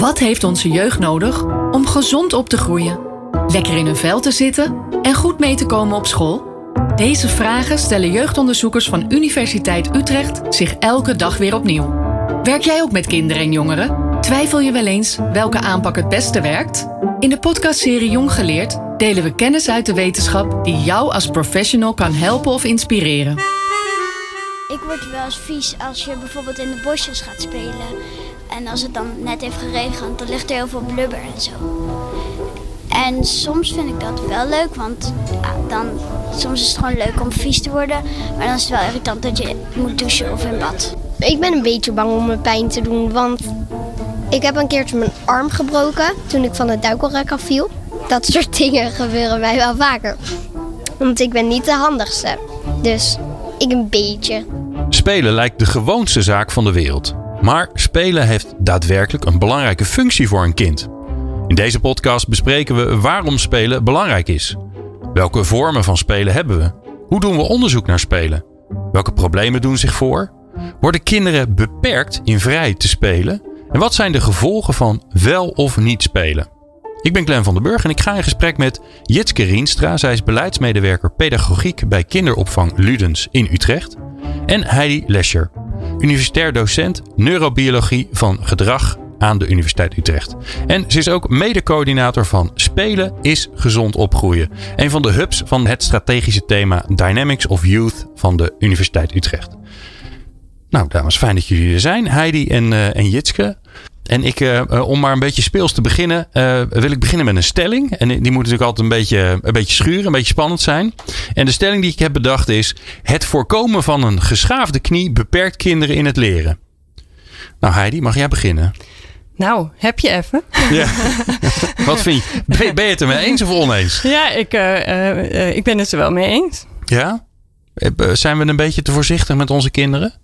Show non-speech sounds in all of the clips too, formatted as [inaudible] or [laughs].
Wat heeft onze jeugd nodig om gezond op te groeien? Lekker in hun vel te zitten en goed mee te komen op school? Deze vragen stellen jeugdonderzoekers van Universiteit Utrecht zich elke dag weer opnieuw. Werk jij ook met kinderen en jongeren? Twijfel je wel eens welke aanpak het beste werkt? In de podcastserie Jong Geleerd delen we kennis uit de wetenschap die jou als professional kan helpen of inspireren. Ik word wel eens vies als je bijvoorbeeld in de bosjes gaat spelen. En als het dan net heeft geregend, dan ligt er heel veel blubber en zo. En soms vind ik dat wel leuk, want ja, dan, soms is het gewoon leuk om vies te worden. Maar dan is het wel irritant dat je moet douchen of in bad. Ik ben een beetje bang om me pijn te doen, want ik heb een keertje mijn arm gebroken toen ik van het duikelrek afviel. Dat soort [laughs] dingen gebeuren mij wel vaker. Want ik ben niet de handigste. Dus ik een beetje. Spelen lijkt de gewoonste zaak van de wereld. Maar spelen heeft daadwerkelijk een belangrijke functie voor een kind. In deze podcast bespreken we waarom spelen belangrijk is. Welke vormen van spelen hebben we? Hoe doen we onderzoek naar spelen? Welke problemen doen zich voor? Worden kinderen beperkt in vrij te spelen? En wat zijn de gevolgen van wel of niet spelen? Ik ben Glenn van den Burg en ik ga in gesprek met Jitske Rienstra. Zij is beleidsmedewerker pedagogiek bij kinderopvang Ludens in Utrecht. En Heidi Lescher, universitair docent neurobiologie van gedrag aan de Universiteit Utrecht. En ze is ook mede-coördinator van Spelen is gezond opgroeien. Een van de hubs van het strategische thema Dynamics of Youth van de Universiteit Utrecht. Nou, dames, fijn dat jullie er zijn. Heidi en, uh, en Jitske. En ik, uh, om maar een beetje speels te beginnen, uh, wil ik beginnen met een stelling. En die moet natuurlijk altijd een beetje, een beetje schuren, een beetje spannend zijn. En de stelling die ik heb bedacht is: Het voorkomen van een geschaafde knie beperkt kinderen in het leren. Nou, Heidi, mag jij beginnen? Nou, heb je even. Ja. [laughs] Wat vind je? Ben je het er mee eens of oneens? Ja, ik, uh, ik ben het er wel mee eens. Ja? Zijn we een beetje te voorzichtig met onze kinderen?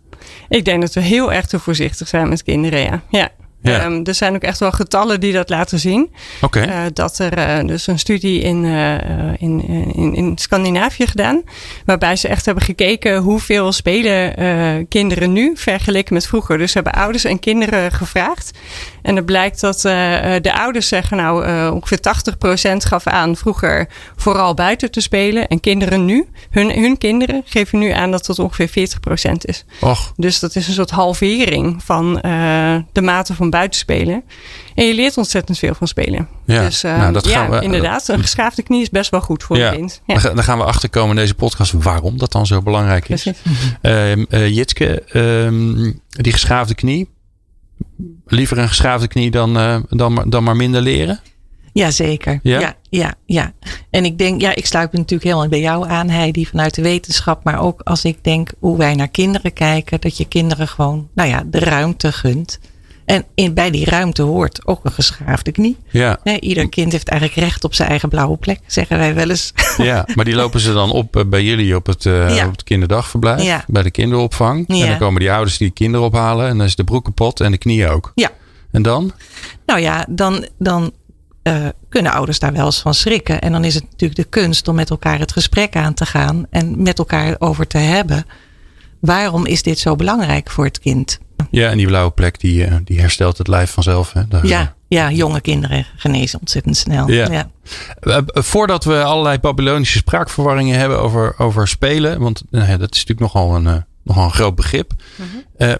Ik denk dat we heel erg te voorzichtig zijn met kinderen, ja. ja. Ja. Um, er zijn ook echt wel getallen die dat laten zien. Okay. Uh, dat er uh, dus een studie in, uh, in, in, in Scandinavië gedaan. Waarbij ze echt hebben gekeken hoeveel spelen kinderen nu vergeleken met vroeger. Dus ze hebben ouders en kinderen gevraagd. En het blijkt dat de ouders zeggen nou ongeveer 80% gaf aan vroeger vooral buiten te spelen. En kinderen nu, hun, hun kinderen geven nu aan dat het ongeveer 40% is. Och. Dus dat is een soort halvering van de mate van buitenspelen. En je leert ontzettend veel van spelen. Ja, dus nou, dat ja, gaan we, inderdaad. Een geschaafde knie is best wel goed voor ja, een kind. Ja. Dan gaan we achterkomen in deze podcast waarom dat dan zo belangrijk is. Uh, uh, Jitske, die geschaafde knie. Liever een geschaafde knie dan, uh, dan, dan maar minder leren? Jazeker. Ja? ja, ja, ja. En ik denk, ja, ik sluit me natuurlijk helemaal bij jou aan, Heidi, vanuit de wetenschap. Maar ook als ik denk hoe wij naar kinderen kijken, dat je kinderen gewoon, nou ja, de ruimte gunt. En in, bij die ruimte hoort ook een geschaafde knie. Ja. Nee, ieder kind heeft eigenlijk recht op zijn eigen blauwe plek, zeggen wij wel eens. [laughs] Ja, maar die lopen ze dan op bij jullie op het, uh, ja. op het kinderdagverblijf, ja. bij de kinderopvang. Ja. En dan komen die ouders die kinderen ophalen en dan is de broek kapot en de knie ook. Ja. En dan? Nou ja, dan, dan uh, kunnen ouders daar wel eens van schrikken. En dan is het natuurlijk de kunst om met elkaar het gesprek aan te gaan en met elkaar over te hebben. Waarom is dit zo belangrijk voor het kind? Ja, en die blauwe plek die, die herstelt het lijf vanzelf. Hè? Daar, ja, ja, jonge kinderen genezen ontzettend snel. Ja. ja. Uh, voordat we allerlei Babylonische spraakverwarringen hebben over, over spelen, want uh, dat is natuurlijk nogal een, uh, nogal een groot begrip. Mm -hmm.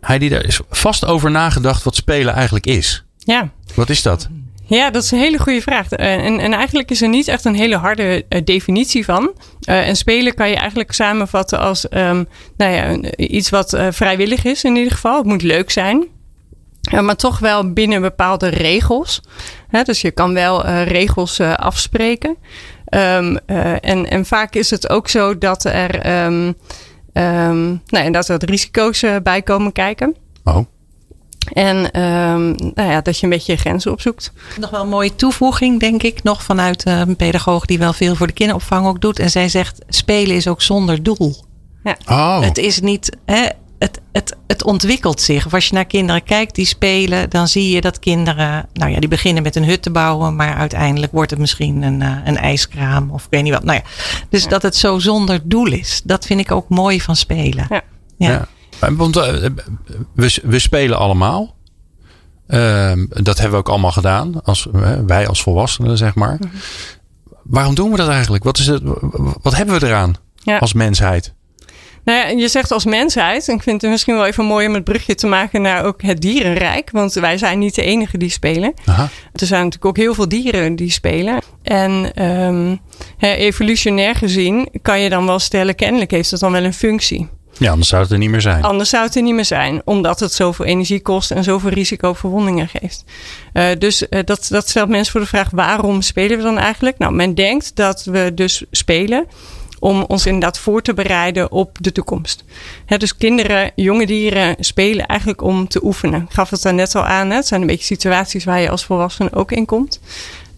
Heidi, daar is vast over nagedacht wat spelen eigenlijk is. Ja. Wat is dat? Ja, dat is een hele goede vraag. En, en eigenlijk is er niet echt een hele harde uh, definitie van. Uh, en spelen kan je eigenlijk samenvatten als um, nou ja, iets wat vrijwillig is in ieder geval. Het moet leuk zijn. maar toch wel binnen bepaalde regels. Hè, dus je kan wel regels afspreken. Um, en, en vaak is het ook zo dat er, um, nou ja, dat er risico's bij komen kijken. Oh. En um, nou ja, dat je een beetje je grenzen opzoekt. Nog wel een mooie toevoeging, denk ik, nog vanuit uh, een pedagoog die wel veel voor de kinderopvang ook doet. En zij zegt: spelen is ook zonder doel. Ja. Oh. Het is niet. Hè, het, het, het ontwikkelt zich. Of als je naar kinderen kijkt die spelen, dan zie je dat kinderen, nou ja, die beginnen met een hut te bouwen, maar uiteindelijk wordt het misschien een, uh, een ijskraam of ik weet niet wat. Nou ja, dus ja. dat het zo zonder doel is, dat vind ik ook mooi van spelen. Ja. ja. ja. Want uh, we, we spelen allemaal. Ehm, dat hebben we ook allemaal gedaan. Als, wij als volwassenen, zeg maar. Mhm. Waarom doen we dat eigenlijk? Wat, is het, wat hebben we eraan Ja. als mensheid? Nou ja, je zegt als mensheid, en ik vind het misschien wel even mooi om het brugje te maken naar ook het dierenrijk. Want wij zijn niet de enige die spelen. Aha. Er zijn natuurlijk ook heel veel dieren die spelen. En ehm, evolutionair gezien kan je dan wel stellen, kennelijk heeft het dan wel een functie. Ja, anders zou het er niet meer zijn. Anders zou het er niet meer zijn, omdat het zoveel energie kost en zoveel risico voor wondingen geeft. Eh, dus eh, dat, dat stelt mensen voor de vraag: waarom spelen we dan eigenlijk? Nou, men denkt dat we dus spelen om ons inderdaad voor te bereiden op de toekomst. Dus kinderen, jonge dieren spelen eigenlijk om te oefenen. Ik gaf het daar net al aan. Hè? Het zijn een beetje situaties waar je als volwassene ook in komt.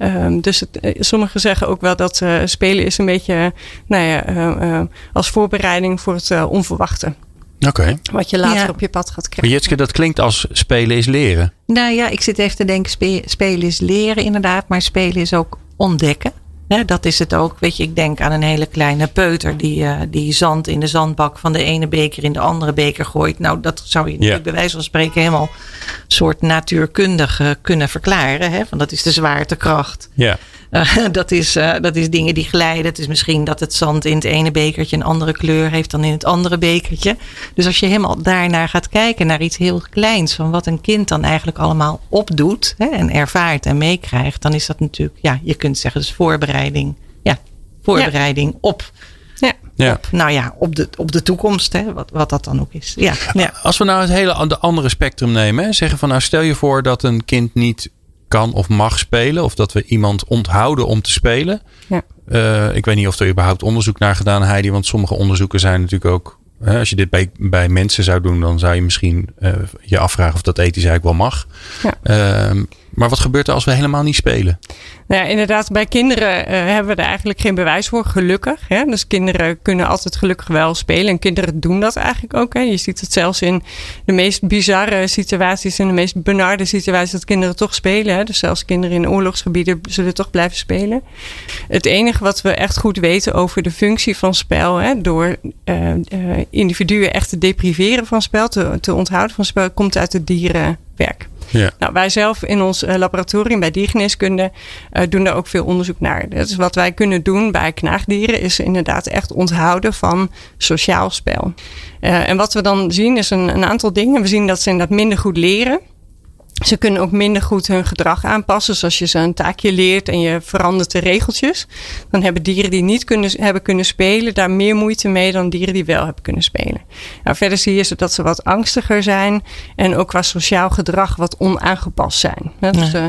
Ehm, dus het, eh, sommigen zeggen ook wel dat eh, spelen is een beetje nou ja, eh, eh, als voorbereiding voor het eh, onverwachte. Oké. Wat je later Ja. op je pad gaat Maar krijgen. Jitske, dat klinkt als spelen is leren. Nou ja, ik zit even te denken, spe- spelen is leren inderdaad, maar spelen is ook ontdekken. Dat is het ook. Weet je, ik denk aan een hele kleine peuter die, eh, die zand in de zandbak van de ene beker in de andere beker gooit. Nou, dat zou je natuurlijk bij wijze van spreken helemaal soort natuurkundig eh, kunnen verklaren. Hè? Want dat is de zwaartekracht. Ja. Eh, [laughs] dat, is, eh, dat is dingen die glijden. Het is misschien dat het zand in het ene bekertje een andere kleur heeft dan in het andere bekertje. Dus als je helemaal daarnaar gaat kijken, naar iets heel kleins, van wat een kind dan eigenlijk allemaal opdoet hè, en ervaart en meekrijgt, dan is dat natuurlijk, ja, je kunt zeggen, dus voorbereiding. Ja, voorbereiding op, Ja. ja. op, nou ja, op de, op de toekomst, hè, wat, wat dat dan ook is. Ja, ja. Als we nou het hele an- de andere spectrum nemen. Hè, zeggen van nou stel je voor dat een kind niet kan of mag spelen. Of dat we iemand onthouden om te spelen. Ja. Eh, ik weet niet of er überhaupt onderzoek naar gedaan Heidi. Want sommige onderzoeken zijn natuurlijk ook... Hè, als je dit bij, bij mensen zou doen. Dan zou je misschien eh, je afvragen of dat ethisch eigenlijk wel mag. Ja. Ehm, maar wat gebeurt er als we helemaal niet spelen? Nou ja, inderdaad, bij kinderen eh, hebben we er eigenlijk geen bewijs voor, gelukkig. Hè? Dus kinderen kunnen altijd gelukkig wel spelen. En kinderen doen dat eigenlijk ook. Hè? Je ziet het zelfs in de meest bizarre situaties, in de meest benarde situaties, dat kinderen toch spelen. Hè? Dus zelfs kinderen in oorlogsgebieden zullen toch blijven spelen. Het enige wat we echt goed weten over de functie van spel, hè, door eh, eh, individuen echt te depriveren van spel, te, te onthouden van spel, komt uit het dierenwerk. Ja. Nou, wij zelf in ons eh, laboratorium bij diergeneeskunde eh, doen daar ook veel onderzoek naar. Dus wat wij kunnen doen bij knaagdieren is inderdaad echt onthouden van sociaal spel. Eh, en wat we dan zien is een, een aantal dingen. We zien dat ze inderdaad minder goed leren. Ze kunnen ook minder goed hun gedrag aanpassen. Dus als je ze een taakje leert en je verandert de regeltjes, dan hebben dieren die niet kunnen, hebben kunnen spelen daar meer moeite mee dan dieren die wel hebben kunnen spelen. Nou, verder zie je ze dat ze wat angstiger zijn en ook qua sociaal gedrag wat onaangepast zijn. Hè, Dus, eh,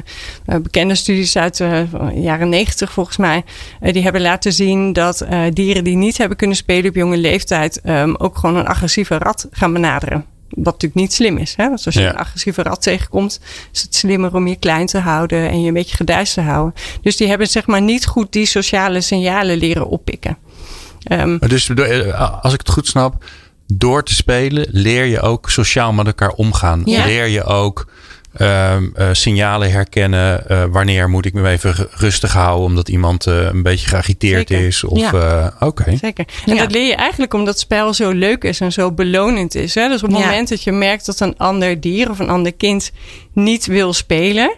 eh, bekende studies uit de jaren negentig volgens mij, eh, die hebben laten zien dat eh, dieren die niet hebben kunnen spelen op jonge leeftijd ehm, ook gewoon een agressieve rat gaan benaderen. Wat natuurlijk niet slim is. Hè? Want als je Ja. een agressieve rat tegenkomt, is het slimmer om je klein te houden en je een beetje geduist te houden. Dus die hebben zeg maar niet goed die sociale signalen leren oppikken. Ehm, Maar Dus eh, als ik het goed snap, door te spelen leer je ook sociaal met elkaar omgaan. Ja. Leer je ook ehm, eh, signalen herkennen. eh, wanneer moet ik me even rustig houden omdat iemand eh, een beetje geagiteerd Zeker. is. Of Ja. eh. Zeker. En Ja. dat leer je eigenlijk omdat het spel zo leuk is en zo belonend is. Hè? Dus op het Ja. moment dat je merkt dat een ander dier of een ander kind niet wil spelen.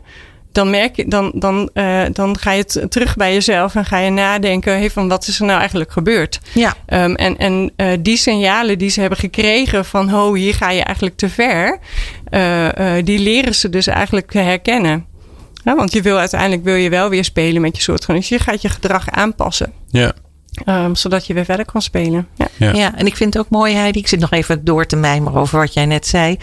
Dan, merk je, dan, dan, eh, dan ga je terug bij jezelf en ga je nadenken: hey, van wat is er nou eigenlijk gebeurd? ja. Ehm, en en eh, die signalen die ze hebben gekregen van, ho, hier ga je eigenlijk te ver, eh, eh, die leren ze dus eigenlijk te herkennen. Ja, want je wil uiteindelijk wil je wel weer spelen met je soortgenootjes. Je gaat je gedrag aanpassen, Ja. Ehm, zodat je weer verder kan spelen. Ja. Ja. Ja. en ik vind het ook mooi, Heidi. Ik zit nog even door te mijmeren over wat jij net zei.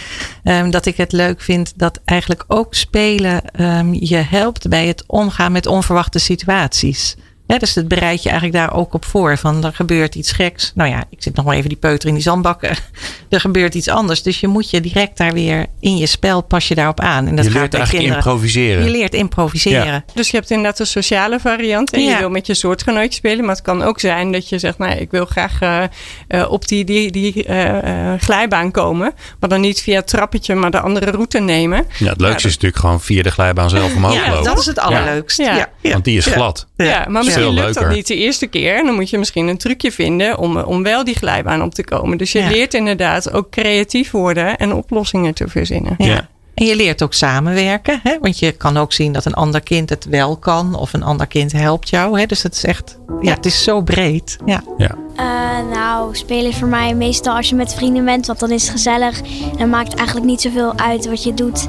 ehm, dat ik het leuk vind dat eigenlijk ook spelen ehm, je helpt bij het omgaan met onverwachte situaties. Hè, dus het bereid je eigenlijk daar ook op voor. Van er gebeurt iets geks. Nou ja, ik zit nog maar even die peuter in die zandbakken. [laughs] er gebeurt iets anders. Dus je moet je direct daar weer in je spel pas je daarop aan. En dat je gaat leert eigenlijk kinderen. improviseren. Je leert improviseren. Ja. Dus je hebt inderdaad een sociale variant. En je wil met je soortgenootje spelen. Maar het kan ook zijn dat je zegt, nou, ik wil graag eh, eh, op die, die, die eh, eh, glijbaan komen. Maar dan niet via het trappetje, maar de andere route nemen. Ja, het leukste Ja, is natuurlijk gewoon via de glijbaan zelf omhoog Ja, lopen. dat is het allerleukst. Ja. Ja. Ja. Want die is Ja. glad. Ja, maar misschien lukt dat niet de eerste keer. En dan moet je misschien een trucje vinden om, om wel die glijbaan op te komen. Dus je Ja. leert inderdaad ook creatief worden en oplossingen te verzinnen. Ja. Ja. En je leert ook samenwerken. Hè? Want je kan ook zien dat een ander kind het wel kan. Of een ander kind helpt jou. Hè? Dus het is echt, ja, het is zo breed. Ja. Ja. Uh, nou, spelen is voor mij meestal als je met vrienden bent, want dan is het gezellig. En dan maakt eigenlijk niet zoveel uit wat je doet.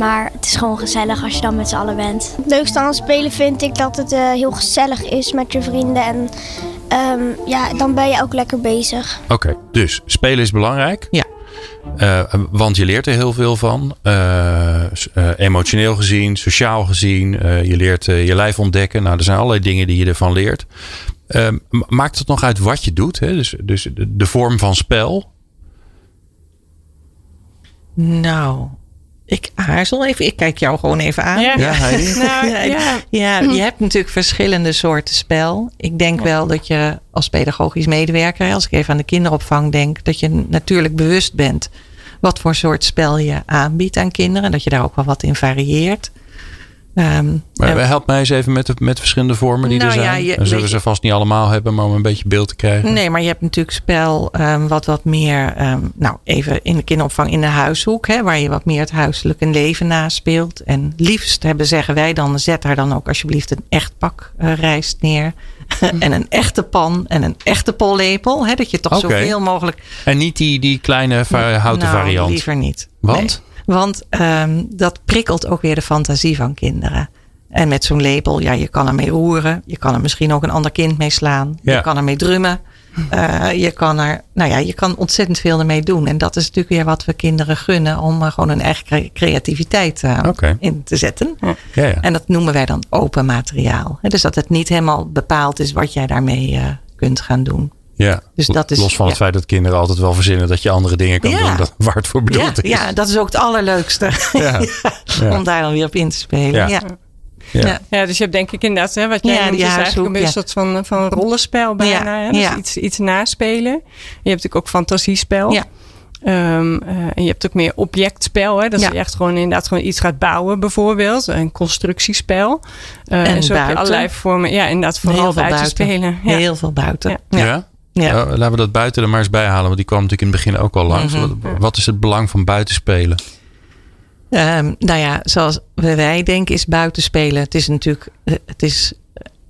Maar het is gewoon gezellig als je dan met z'n allen bent. Het leukste aan het spelen vind ik dat het uh, heel gezellig is met je vrienden. En um, ja, dan ben je ook lekker bezig. Oké, okay, dus spelen is belangrijk. Ja. Uh, want je leert er heel veel van. Uh, emotioneel gezien, sociaal gezien. je leert je lijf ontdekken. Nou, er zijn allerlei dingen die je ervan leert. Ehm, maakt het nog uit wat je doet? Hè? Dus, dus de, de vorm van spel? Nou, ik aarzel even. Ik kijk jou gewoon even aan. Ja, ja, [laughs] nou, ja. ja, je hebt natuurlijk verschillende soorten spel. Ik denk wel dat je als pedagogisch medewerker, als ik even aan de kinderopvang denk, dat je natuurlijk bewust bent wat voor soort spel je aanbiedt aan kinderen. Dat je daar ook wel wat in varieert. Um, maar uh, help mij eens even met de met verschillende vormen die nou er zijn. Ja, je, zullen ze vast niet allemaal hebben, maar om een beetje beeld te krijgen. Nee, maar je hebt natuurlijk spel um, wat wat meer, um, nou even in de kinderopvang in de huishoek, hè, waar je wat meer het huiselijke leven naspeelt. En liefst hebben, zeggen wij dan, zet daar dan ook alsjeblieft een echt pak uh, rijst neer. [laughs] en een echte pan en een echte pollepel. Hè, dat je toch okay. zoveel mogelijk. En niet die, die kleine houten nou, variant. Liever niet. Want? Nee. Want um, dat prikkelt ook weer de fantasie van kinderen. En met zo'n lepel, ja, je kan ermee roeren. Je kan er misschien ook een ander kind mee slaan. Ja. Je kan ermee drummen. Uh, [laughs] je kan er, nou ja, je kan ontzettend veel ermee doen. En dat is natuurlijk weer wat we kinderen gunnen om gewoon hun eigen creativiteit uh, okay. in te zetten. Ja, ja. En dat noemen wij dan open materiaal. Dus dat het niet helemaal bepaald is wat jij daarmee kunt gaan doen. Ja, dus dat is, los van ja. het feit dat kinderen altijd wel verzinnen dat je andere dingen kan Ja. doen dan waar het voor bedoeld ja, is. ja, dat is ook het allerleukste. [laughs] Ja. Ja. Om daar dan weer op in te spelen. Ja. Ja. Ja. Ja. Ja, dus je hebt denk ik inderdaad, hè, wat jij Ja, noemt, die is eigenlijk een een soort van, van rollenspel bijna. Ja, Hè? Dus ja. iets, iets naspelen. Je hebt natuurlijk ook fantasiespel. Ja. Ehm, eh, en je hebt ook meer objectspel. Hè? Dat Ja. je echt gewoon inderdaad gewoon iets gaat bouwen bijvoorbeeld. Een constructiespel. Eh, En zo heb je buiten. allerlei vormen. Ja, inderdaad vooral Heel buiten, buiten. spelen. Ja. Heel veel buiten. Ja. Ja. Ja, laten we dat buiten er maar eens bij halen, want die kwam natuurlijk in het begin ook al langs. Mhm. wat, wat is het belang van buitenspelen? Ehm, nou ja, zoals wij denken is buitenspelen. Het is natuurlijk, eh, het is,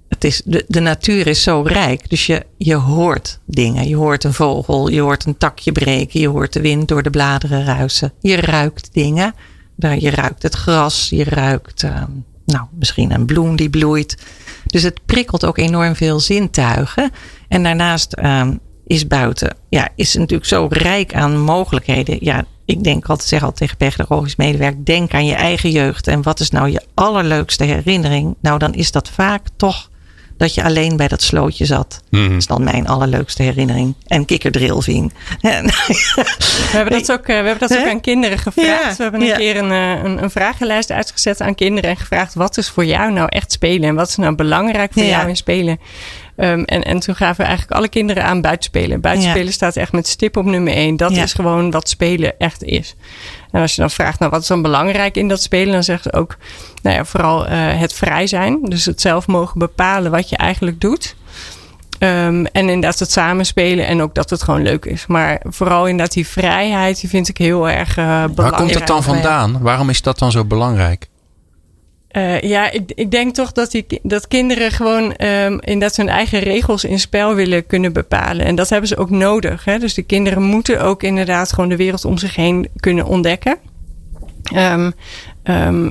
het is, de, de natuur is zo rijk. Dus je, je hoort dingen. Je hoort een vogel, je hoort een takje breken, je hoort de wind door de bladeren ruisen. Je ruikt dingen. Daar, je ruikt het gras, je ruikt ehm, nou, misschien een bloem die bloeit. Dus het prikkelt ook enorm veel zintuigen. En daarnaast ehm, is buiten, ja, is natuurlijk zo rijk aan mogelijkheden. Ja, ik denk altijd, zeg altijd tegen pedagogisch medewerker, denk aan je eigen jeugd. En wat is nou je allerleukste herinnering? Nou, dan is dat vaak toch dat je alleen bij dat slootje zat. Mhm. Dat is dan mijn allerleukste herinnering. En kikkerdrill ving. [laughs] We hebben dat ook, eh, we hebben dat ook aan kinderen gevraagd. Ja, We hebben een ja. keer een, eh, een, een vragenlijst uitgezet aan kinderen en gevraagd: wat is voor jou nou echt spelen en wat is nou belangrijk voor Ja. jou in spelen? Ehm, en, en toen gaven we eigenlijk alle kinderen aan buitenspelen. Buitenspelen staat echt met stip op nummer één. Dat Ja. is gewoon wat spelen echt is. En als je dan vraagt, nou, wat is dan belangrijk in dat spelen? Dan zeggen ze ook, nou ja, vooral eh, het vrij zijn. Dus het zelf mogen bepalen wat je eigenlijk doet. Ehm, en inderdaad het samenspelen en ook dat het gewoon leuk is. Maar vooral inderdaad die vrijheid, die vind ik heel erg eh belangrijk. Waar komt dat dan vandaan? Waarom is dat dan zo belangrijk? Eh, ja, ik, ik denk toch dat, die, dat kinderen gewoon ehm inderdaad hun eigen regels in spel willen kunnen bepalen. En dat hebben ze ook nodig. Hè? Dus de kinderen moeten ook inderdaad gewoon de wereld om zich heen kunnen ontdekken. Ehm, ehm,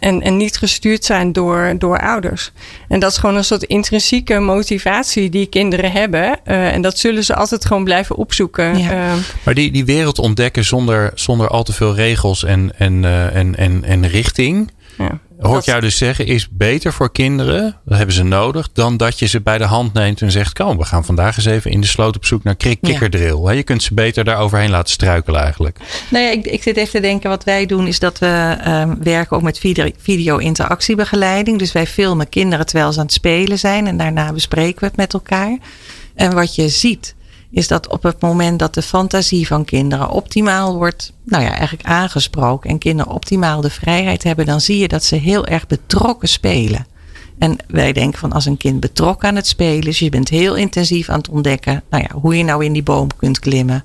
en, en niet gestuurd zijn door, door ouders. En dat is gewoon een soort intrinsieke motivatie die kinderen hebben. Eh, en dat zullen ze altijd gewoon blijven opzoeken. Ja. Ehm, Maar die, die wereld ontdekken zonder, zonder al te veel regels en, en, eh, en, en, en richting. ja. Hoor ik jou dus zeggen, is beter voor kinderen, dat hebben ze nodig, dan dat je ze bij de hand neemt en zegt: Kom, we gaan vandaag eens even in de sloot op zoek naar krik kikkerdrill. Je kunt ze beter daar overheen laten struikelen eigenlijk. Nou ja, ik, ik zit even te denken, wat wij doen is dat we ehm, werken ook met video- video-interactiebegeleiding. Dus wij filmen kinderen terwijl ze aan het spelen zijn en daarna bespreken we het met elkaar. En wat je ziet, is dat op het moment dat de fantasie van kinderen optimaal wordt, nou ja, eigenlijk aangesproken en kinderen optimaal de vrijheid hebben, dan zie je dat ze heel erg betrokken spelen. En wij denken van als een kind betrokken aan het spelen is, je bent heel intensief aan het ontdekken, nou ja, hoe je nou in die boom kunt klimmen.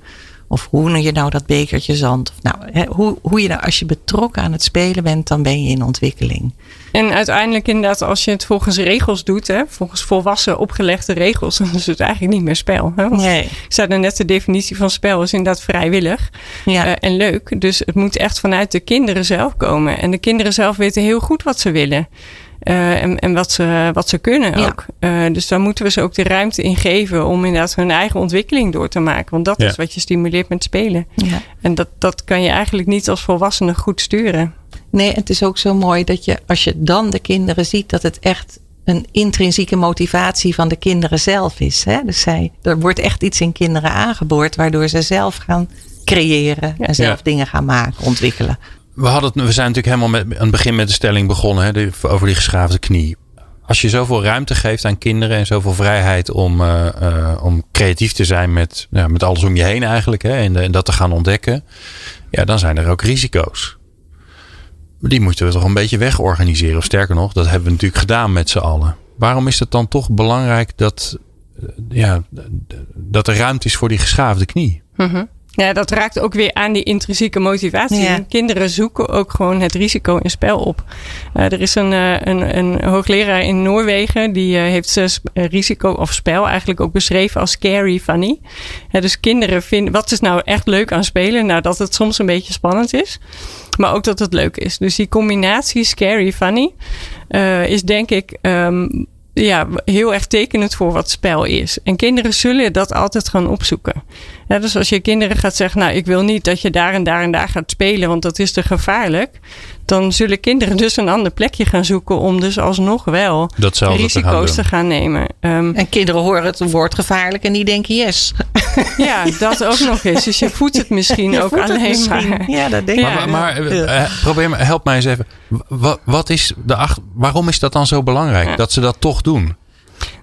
Of hoe je nou dat bekertje zand. Of nou, hè, hoe, hoe je nou, als je betrokken aan het spelen bent, dan ben je in ontwikkeling. En uiteindelijk inderdaad, als je het volgens regels doet, hè, volgens volwassen opgelegde regels, [laughs] dan is het eigenlijk niet meer spel. Hè? Want Nee. Ik zei net, de definitie van spel is inderdaad vrijwillig Ja. eh, en leuk. Dus het moet echt vanuit de kinderen zelf komen. En de kinderen zelf weten heel goed wat ze willen. Eh, en en wat, ze, wat ze kunnen Ja. ook. Eh, dus daar moeten we ze ook de ruimte in geven om inderdaad hun eigen ontwikkeling door te maken. Want dat Ja. is wat je stimuleert met spelen. ja. En dat, dat kan je eigenlijk niet als volwassene goed sturen. Nee, het is ook zo mooi dat je, als je dan de kinderen ziet, dat het echt een intrinsieke motivatie van de kinderen zelf is. Hè? Dus zij, er wordt echt iets in kinderen aangeboord, waardoor ze zelf gaan creëren en zelf Ja. dingen gaan maken, ontwikkelen. We, hadden we zijn natuurlijk helemaal met, aan het begin met de stelling begonnen hè, over die geschaafde knie. Als je zoveel ruimte geeft aan kinderen en zoveel vrijheid om, eh, eh, om creatief te zijn met, met alles om je heen eigenlijk hè, en, en dat te gaan ontdekken, ja, dan zijn er ook risico's. Die moeten we toch een beetje wegorganiseren. Of sterker nog, dat hebben we natuurlijk gedaan met z'n allen. Waarom is het dan toch belangrijk dat, eh, ja, dat er ruimte is voor die geschaafde knie? Ja, dat raakt ook weer aan die intrinsieke motivatie. Ja. Kinderen zoeken ook gewoon het risico in spel op. Eh, er is een, eh, een, een hoogleraar in Noorwegen die eh, heeft risico of spel eigenlijk ook beschreven als scary funny. Dus kinderen vinden, wat is nou echt leuk aan spelen? Nou, dat het soms een beetje spannend is. Maar ook dat het leuk is. Dus die combinatie scary funny is denk ik ehm, ja, heel erg tekenend voor wat spel is. En kinderen zullen dat altijd gaan opzoeken. Ja, dus als je kinderen gaat zeggen, nou, ik wil niet dat je daar en daar en daar gaat spelen, want dat is te gevaarlijk. Dan zullen kinderen dus een ander plekje gaan zoeken om dus alsnog wel Datzelfde te gaan risico's te gaan nemen. Ehm, En kinderen horen het woord gevaarlijk en die denken yes. [laughs] ja, dat ook nog eens. Dus je [laughs] voedt het misschien Je ook alleen misschien. maar. Ja, dat denk ik. Maar, maar Ja. eh, probeer help mij eens even. Wat, wat is de acht, waarom is dat dan zo belangrijk Ja. dat ze dat toch doen?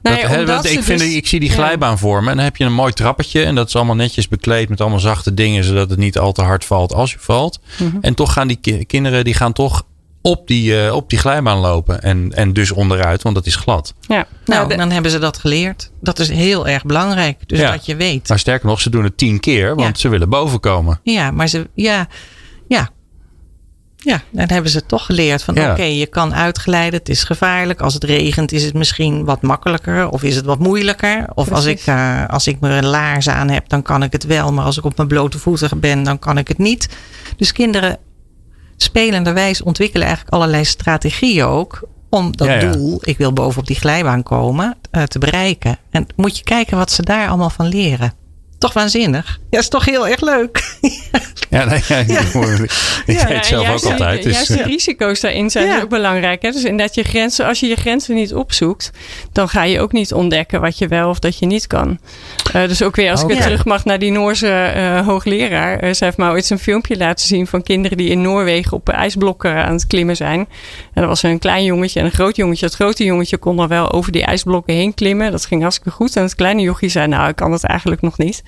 Nou Dat- ja, ik, vind, dus- ik zie die ja. glijbaan voor me. En dan heb je een mooi trappetje. En dat is allemaal netjes bekleed met allemaal zachte dingen. Zodat het niet al te hard valt als je valt. Mhm. En toch gaan die ki- kinderen die gaan toch op die, eh, op die glijbaan lopen. En, en dus onderuit, want dat is glad. Ja. Nou, de- dan hebben ze dat geleerd. Dat is heel erg belangrijk. Dus Ja. dat je weet. Maar sterker nog, ze doen het tien keer. Want Ja. ze willen boven komen. Ja, maar ze, ja. Ja, dan hebben ze toch geleerd van Ja. oké, je kan uitglijden, het is gevaarlijk. Als het regent is het misschien wat makkelijker of is het wat moeilijker. Of als ik, eh, als ik mijn laarzen aan heb, dan kan ik het wel. Maar als ik op mijn blote voeten ben, dan kan ik het niet. Dus kinderen spelenderwijs ontwikkelen eigenlijk allerlei strategieën ook. Om dat Ja, ja. doel, ik wil boven op die glijbaan komen, eh, te bereiken. En moet je kijken wat ze daar allemaal van leren. Toch waanzinnig? Ja, is toch heel erg leuk. [laughs] Ja, nee, ja, ik Ja. weet Ja, het zelf ook die- altijd. Dus, Juist de risico's daarin zijn ook belangrijk. Hè? Dus inderdaad, je grenzen, als je je grenzen niet opzoekt, dan ga je ook niet ontdekken wat je wel of dat je niet kan. Eh, dus ook weer, als ik weer terug mag naar die Noorse eh, hoogleraar. eh, zij heeft mij ooit een filmpje laten zien van kinderen die in Noorwegen op ijsblokken aan het klimmen zijn. En er was een klein jongetje en een groot jongetje. Het grote jongetje kon er wel over die ijsblokken heen klimmen. Dat ging hartstikke goed. En het kleine jochie zei, nou, ik kan het eigenlijk nog niet.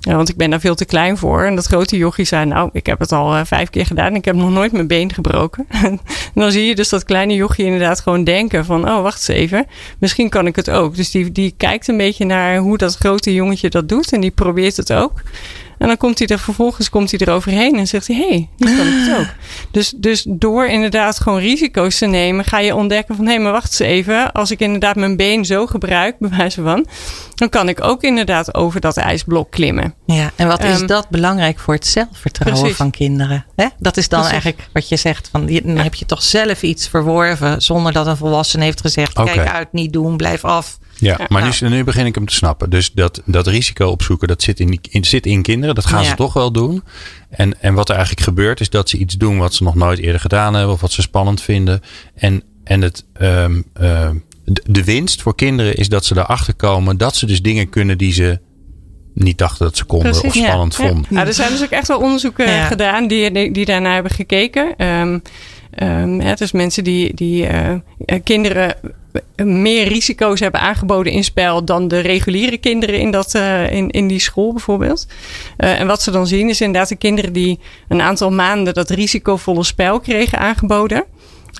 Ja, want ik ben daar veel te klein voor. En dat grote jochie zei, nou, ik heb het al eh, vijf keer gedaan. En ik heb nog nooit mijn been gebroken. en [laughs] dan zie je dus dat kleine jochie inderdaad gewoon denken van... oh, wacht eens even, misschien kan ik het ook. Dus die, die kijkt een beetje naar hoe dat grote jongetje dat doet. En die probeert het ook. En dan komt hij er vervolgens komt hij er overheen en zegt hij: hé, hey, nu kan ik het ook. [laughs] Dus, dus door inderdaad gewoon risico's te nemen, ga je ontdekken van hé, hey, maar wacht eens even. Als ik inderdaad mijn been zo gebruik, bij wijze van, dan kan ik ook inderdaad over dat ijsblok klimmen. Ja, en wat is Ehm, dat belangrijk voor het zelfvertrouwen precies. van kinderen? Hè? Dat is dan Precies. eigenlijk wat je zegt. Van, je- dan heb je toch zelf iets verworven zonder dat een volwassene heeft gezegd: kijk uit, niet doen, blijf af. Ja, maar Nou. nu, nu begin ik hem te snappen. Dus dat, dat risico opzoeken, dat zit in, die- in, zit in kinderen. Dat gaan ze toch wel doen. En, en wat er eigenlijk gebeurt, is dat ze iets doen wat ze nog nooit eerder gedaan hebben. Of wat ze spannend vinden. En, en het, ehm, ehm, de, de winst voor kinderen is dat ze erachter komen dat ze dus dingen kunnen die ze niet dachten dat ze konden Precies, of spannend Ja. vonden. Ja, er zijn dus ook echt wel onderzoeken gedaan die, die, die daarnaar hebben gekeken. Ehm ehm, hè, dus mensen die, die eh, eh, kinderen meer risico's hebben aangeboden in spel dan de reguliere kinderen in, dat, eh, in, in die school bijvoorbeeld. Eh, en wat ze dan zien is inderdaad de kinderen die een aantal maanden dat risicovolle spel kregen aangeboden.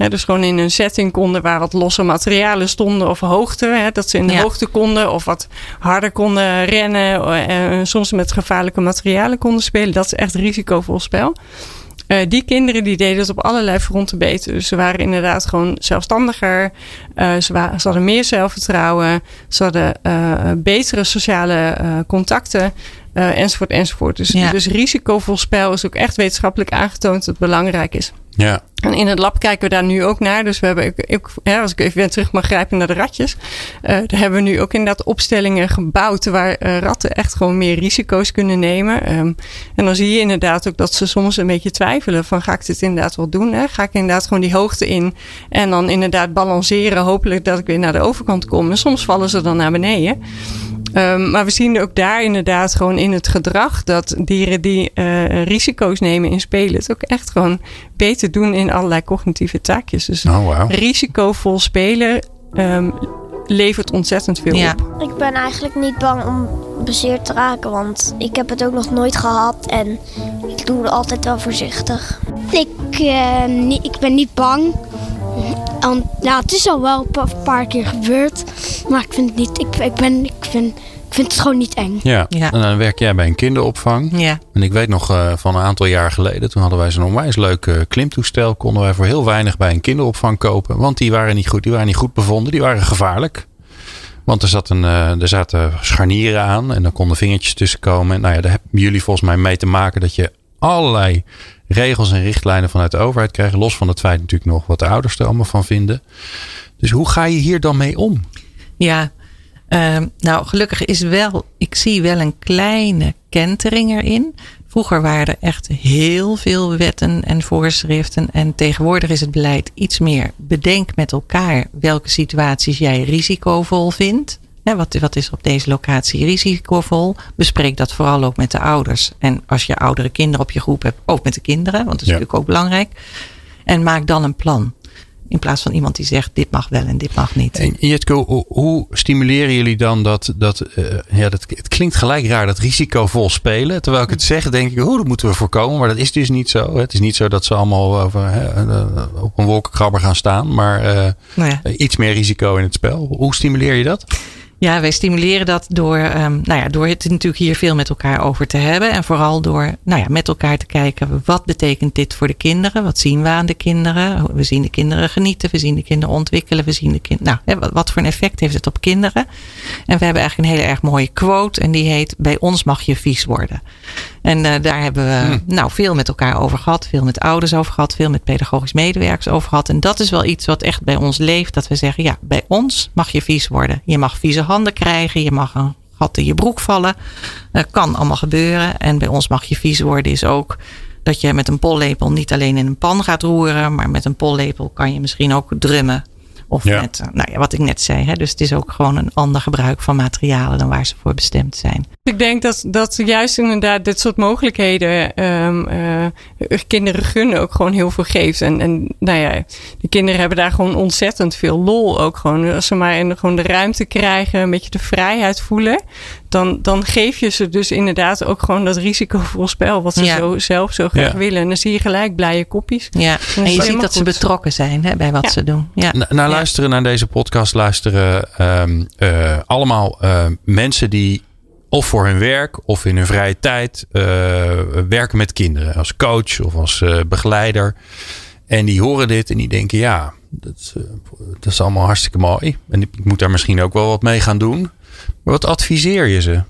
dus gewoon in een setting konden waar wat losse materialen stonden of hoogte. Hè, dat ze in de Ja. hoogte konden of wat harder konden rennen. eh, En soms met gevaarlijke materialen konden spelen. Dat is echt risicovol spel. Eh, die kinderen die deden het op allerlei fronten beter. Dus ze waren inderdaad gewoon zelfstandiger. Eh, ze, hadden meer zelfvertrouwen. Ze hadden eh, betere sociale contacten. enzovoort, enzovoort. Dus, Ja. dus risicovol spel is ook echt wetenschappelijk aangetoond dat het belangrijk is. Ja. En in het lab kijken we daar nu ook naar. Dus we hebben, ja, als ik even terug mag grijpen naar de ratjes. eh, daar hebben we nu ook inderdaad opstellingen gebouwd waar eh, ratten echt gewoon meer risico's kunnen nemen. Ehm, en dan zie je inderdaad ook dat ze soms een beetje twijfelen van ga ik dit inderdaad wel doen? Hè? Ga ik inderdaad gewoon die hoogte in en dan inderdaad balanceren. Hopelijk dat ik weer naar de overkant kom. En soms vallen ze dan naar beneden. Ehm, maar we zien ook daar inderdaad gewoon in het gedrag dat dieren die eh, risico's nemen in spelen, het ook echt gewoon beter doen in allerlei cognitieve taakjes. Dus Oh, risicovol spelen ehm, levert ontzettend veel Ja. op. Ik ben eigenlijk niet bang om bezeerd te raken, want ik heb het ook nog nooit gehad en ik doe het altijd wel voorzichtig. Ik, eh, niet, ik ben niet bang. Want, nou, het is al wel een pa- paar keer gebeurd. Maar ik vind het niet. Ik, ik, ben, ik, vind, ik vind het gewoon niet eng. Ja. Ja. en dan werk jij bij een kinderopvang. Ja, En ik weet nog eh, van een aantal jaar geleden, toen hadden wij zo'n onwijs leuk eh, klimtoestel. Konden wij voor heel weinig bij een kinderopvang kopen. Want die waren niet goed, die waren niet goed bevonden, die waren gevaarlijk. Want er, zat een, eh, er zaten scharnieren aan en dan konden vingertjes tussen komen. En nou ja, daar hebben jullie volgens mij mee te maken dat je allerlei regels en richtlijnen vanuit de overheid krijgt. Los van het feit natuurlijk nog wat de ouders er allemaal van vinden. Dus hoe ga je hier dan mee om? ja. Ehm, nou, gelukkig is wel, ik zie wel een kleine kentering erin. Vroeger waren er echt heel veel wetten en voorschriften. En tegenwoordig is het beleid iets meer. Bedenk met elkaar welke situaties jij risicovol vindt. Hè, wat, wat is op deze locatie risicovol? Bespreek dat vooral ook met de ouders. En als je oudere kinderen op je groep hebt, ook met de kinderen. Want dat is Ja. natuurlijk ook belangrijk. En maak dan een plan. In plaats van iemand die zegt dit mag wel en dit mag niet. En Jitko, hoe, hoe stimuleren jullie dan dat, dat, eh, ja, dat, het klinkt gelijk raar, dat risicovol spelen. Terwijl ik het zeg, denk ik, oh, dat moeten we voorkomen. Maar dat is dus niet zo. Het is niet zo dat ze allemaal over, hè, eh, op een wolkenkrabber gaan staan. Maar eh, Nou ja. iets meer risico in het spel. Hoe stimuleer je dat? Ja, wij stimuleren dat door, ehm, nou ja, door het natuurlijk hier veel met elkaar over te hebben. En vooral door nou ja, met elkaar te kijken, wat betekent dit voor de kinderen? Wat zien we aan de kinderen? We zien de kinderen genieten, we zien de kinderen ontwikkelen, we zien de kinderen. Nou, wat voor een effect heeft het op kinderen? En we hebben eigenlijk een hele erg mooie quote en die heet, bij ons mag je vies worden. En eh, daar hebben we nou, veel met elkaar over gehad, veel met ouders over gehad, veel met pedagogisch medewerkers over gehad. En dat is wel iets wat echt bij ons leeft, dat we zeggen, ja, bij ons mag je vies worden. Je mag vieze handen krijgen, je mag een gat in je broek vallen. Dat kan allemaal gebeuren. En bij ons mag je vies worden is ook dat je met een pollepel niet alleen in een pan gaat roeren, maar met een pollepel kan je misschien ook drummen. Of Ja. met, eh, nou ja, wat ik net zei. Hè? Dus het is ook gewoon een ander gebruik van materialen dan waar ze voor bestemd zijn. Ik denk dat, dat juist inderdaad dit soort mogelijkheden ehm, eh, kinderen gunnen ook gewoon heel veel geeft. En, en nou ja, de kinderen hebben daar gewoon ontzettend veel lol ook gewoon. Als ze maar in, gewoon de ruimte krijgen, een beetje de vrijheid voelen. Dan, dan geef je ze dus inderdaad ook gewoon dat risicovol spel. Wat ze Ja. zo, zelf zo graag Ja. willen. En dan zie je gelijk blije kopjes. Ja, en je ziet dat ze betrokken zijn hè, bij wat Ja. ze doen. Ja. Na- naar luisteren naar deze podcast luisteren ehm, eh, allemaal eh, mensen die of voor hun werk of in hun vrije tijd eh, werken met kinderen. Als coach of als eh, begeleider. En die horen dit en die denken ja, dat, is, dat is allemaal hartstikke mooi. En ik moet daar misschien ook wel wat mee gaan doen. Wat adviseer je ze?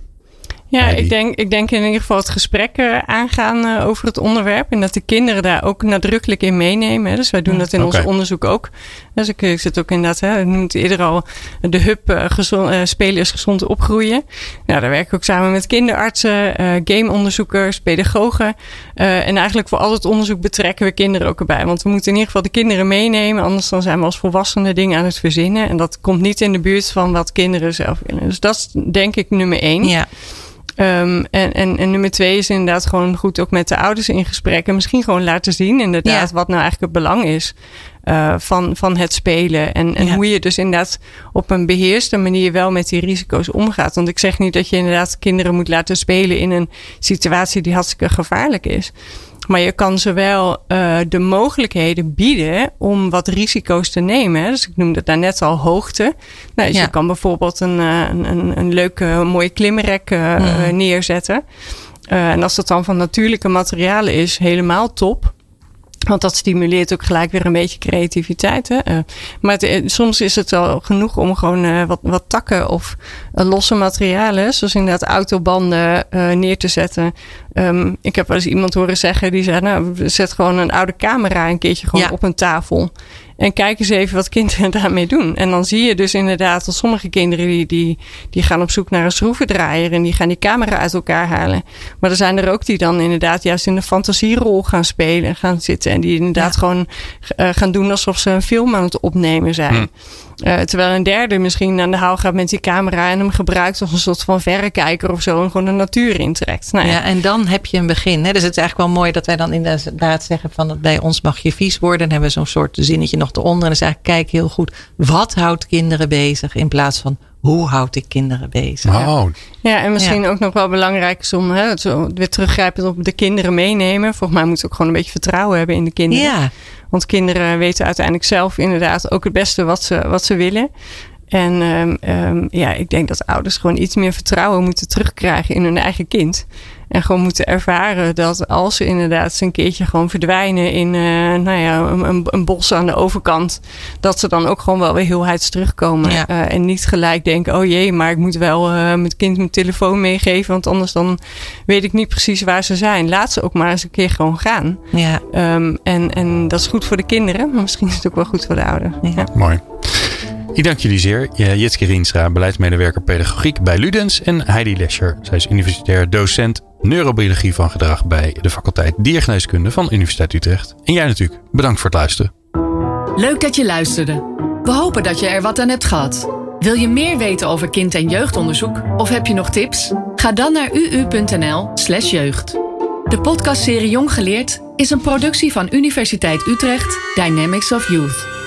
Ja, ik denk, ik denk in ieder geval het gesprek eh, aangaan eh, over het onderwerp. En dat de kinderen daar ook nadrukkelijk in meenemen. hè. Dus wij doen dat in ons onderzoek ook. Dus ik, ik zit ook inderdaad, hè, ik noemde eerder al de hub eh, gezond, spelen is gezond opgroeien. Nou, daar werk ik ook samen met kinderartsen, gameonderzoekers, pedagogen. En eigenlijk voor al het onderzoek betrekken we kinderen ook erbij. Want we moeten in ieder geval de kinderen meenemen. Anders dan zijn we als volwassenen dingen aan het verzinnen. En dat komt niet in de buurt van wat kinderen zelf willen. Dus dat is denk ik nummer één. Ja. Ehm, en, en, en nummer twee is inderdaad gewoon goed ook met de ouders in gesprek. En misschien gewoon laten zien inderdaad Ja. wat nou eigenlijk het belang is eh, van, van het spelen. En, en Ja. hoe je dus inderdaad op een beheerste manier wel met die risico's omgaat. Want ik zeg niet dat je inderdaad kinderen moet laten spelen in een situatie die hartstikke gevaarlijk is. Maar je kan ze wel uh, de mogelijkheden bieden om wat risico's te nemen. Hè. Dus ik noemde het daarnet al hoogte. Nou, dus je kan bijvoorbeeld een, een, een, een leuke, mooie klimrek uh, neerzetten. Uh, en als dat dan van natuurlijke materialen is, helemaal top. Want dat stimuleert ook gelijk weer een beetje creativiteit. Hè? Uh, maar het, eh, soms is het wel genoeg om gewoon uh, wat, wat takken of losse materialen, zoals inderdaad autobanden, neer te zetten. Um, ik heb wel eens iemand horen zeggen die zei: Nou, zet gewoon een oude camera een keertje gewoon ja. op een tafel. En kijk eens even wat kinderen [laughs] daarmee doen. En dan zie je dus inderdaad dat sommige kinderen die, die, die gaan op zoek naar een schroevendraaier en die gaan die camera uit elkaar halen. Maar er zijn er ook die dan inderdaad juist in de fantasierol gaan spelen, gaan zitten. En die inderdaad ja. gewoon uh, gaan doen alsof ze een film aan het opnemen zijn. Hm. Uh, terwijl een derde misschien aan de haal gaat met die camera en hem gebruikt als een soort van verrekijker of zo en gewoon de natuur intrekt. Nou ja. ja. en dan heb je een begin. Hè? Dus het is eigenlijk wel mooi dat wij dan inderdaad zeggen van bij ons mag je vies worden. Dan hebben we zo'n soort zinnetje nog eronder. En dan is eigenlijk kijk heel goed, wat houdt kinderen bezig in plaats van hoe houd ik kinderen bezig? Wow. Ja, en misschien ja. ook nog wel belangrijk is om hè, zo weer teruggrijpend op de kinderen meenemen. Volgens mij moet ook gewoon een beetje vertrouwen hebben in de kinderen. Ja. Want kinderen weten uiteindelijk zelf inderdaad ook het beste wat ze, wat ze willen. En um, um, ja, ik denk dat ouders gewoon iets meer vertrouwen moeten terugkrijgen in hun eigen kind. En gewoon moeten ervaren dat als ze inderdaad eens een keertje gewoon verdwijnen in uh, nou ja, een, een, bos aan de overkant, dat ze dan ook gewoon wel weer heelheids terugkomen. Ja. Uh, en niet gelijk denken, oh jee, maar ik moet wel uh, mijn kind mijn telefoon meegeven, want anders dan weet ik niet precies waar ze zijn. Laat ze ook maar eens een keer gewoon gaan. Ja. Um, en, en dat is goed voor de kinderen, maar misschien is het ook wel goed voor de ouders. Ja. Mooi. Ik dank jullie zeer. Jitske Rienstra, beleidsmedewerker pedagogiek bij Ludens. En Heidi Lescher, zij is universitair docent neurobiologie van gedrag bij de faculteit Diergeneeskunde van Universiteit Utrecht. En jij natuurlijk, bedankt voor het luisteren. Leuk dat je luisterde. We hopen dat je er wat aan hebt gehad. Wil je meer weten over kind- en jeugdonderzoek of heb je nog tips? Ga dan naar uu.nl/slash jeugd. De podcastserie Jong Geleerd is een productie van Universiteit Utrecht Dynamics of Youth.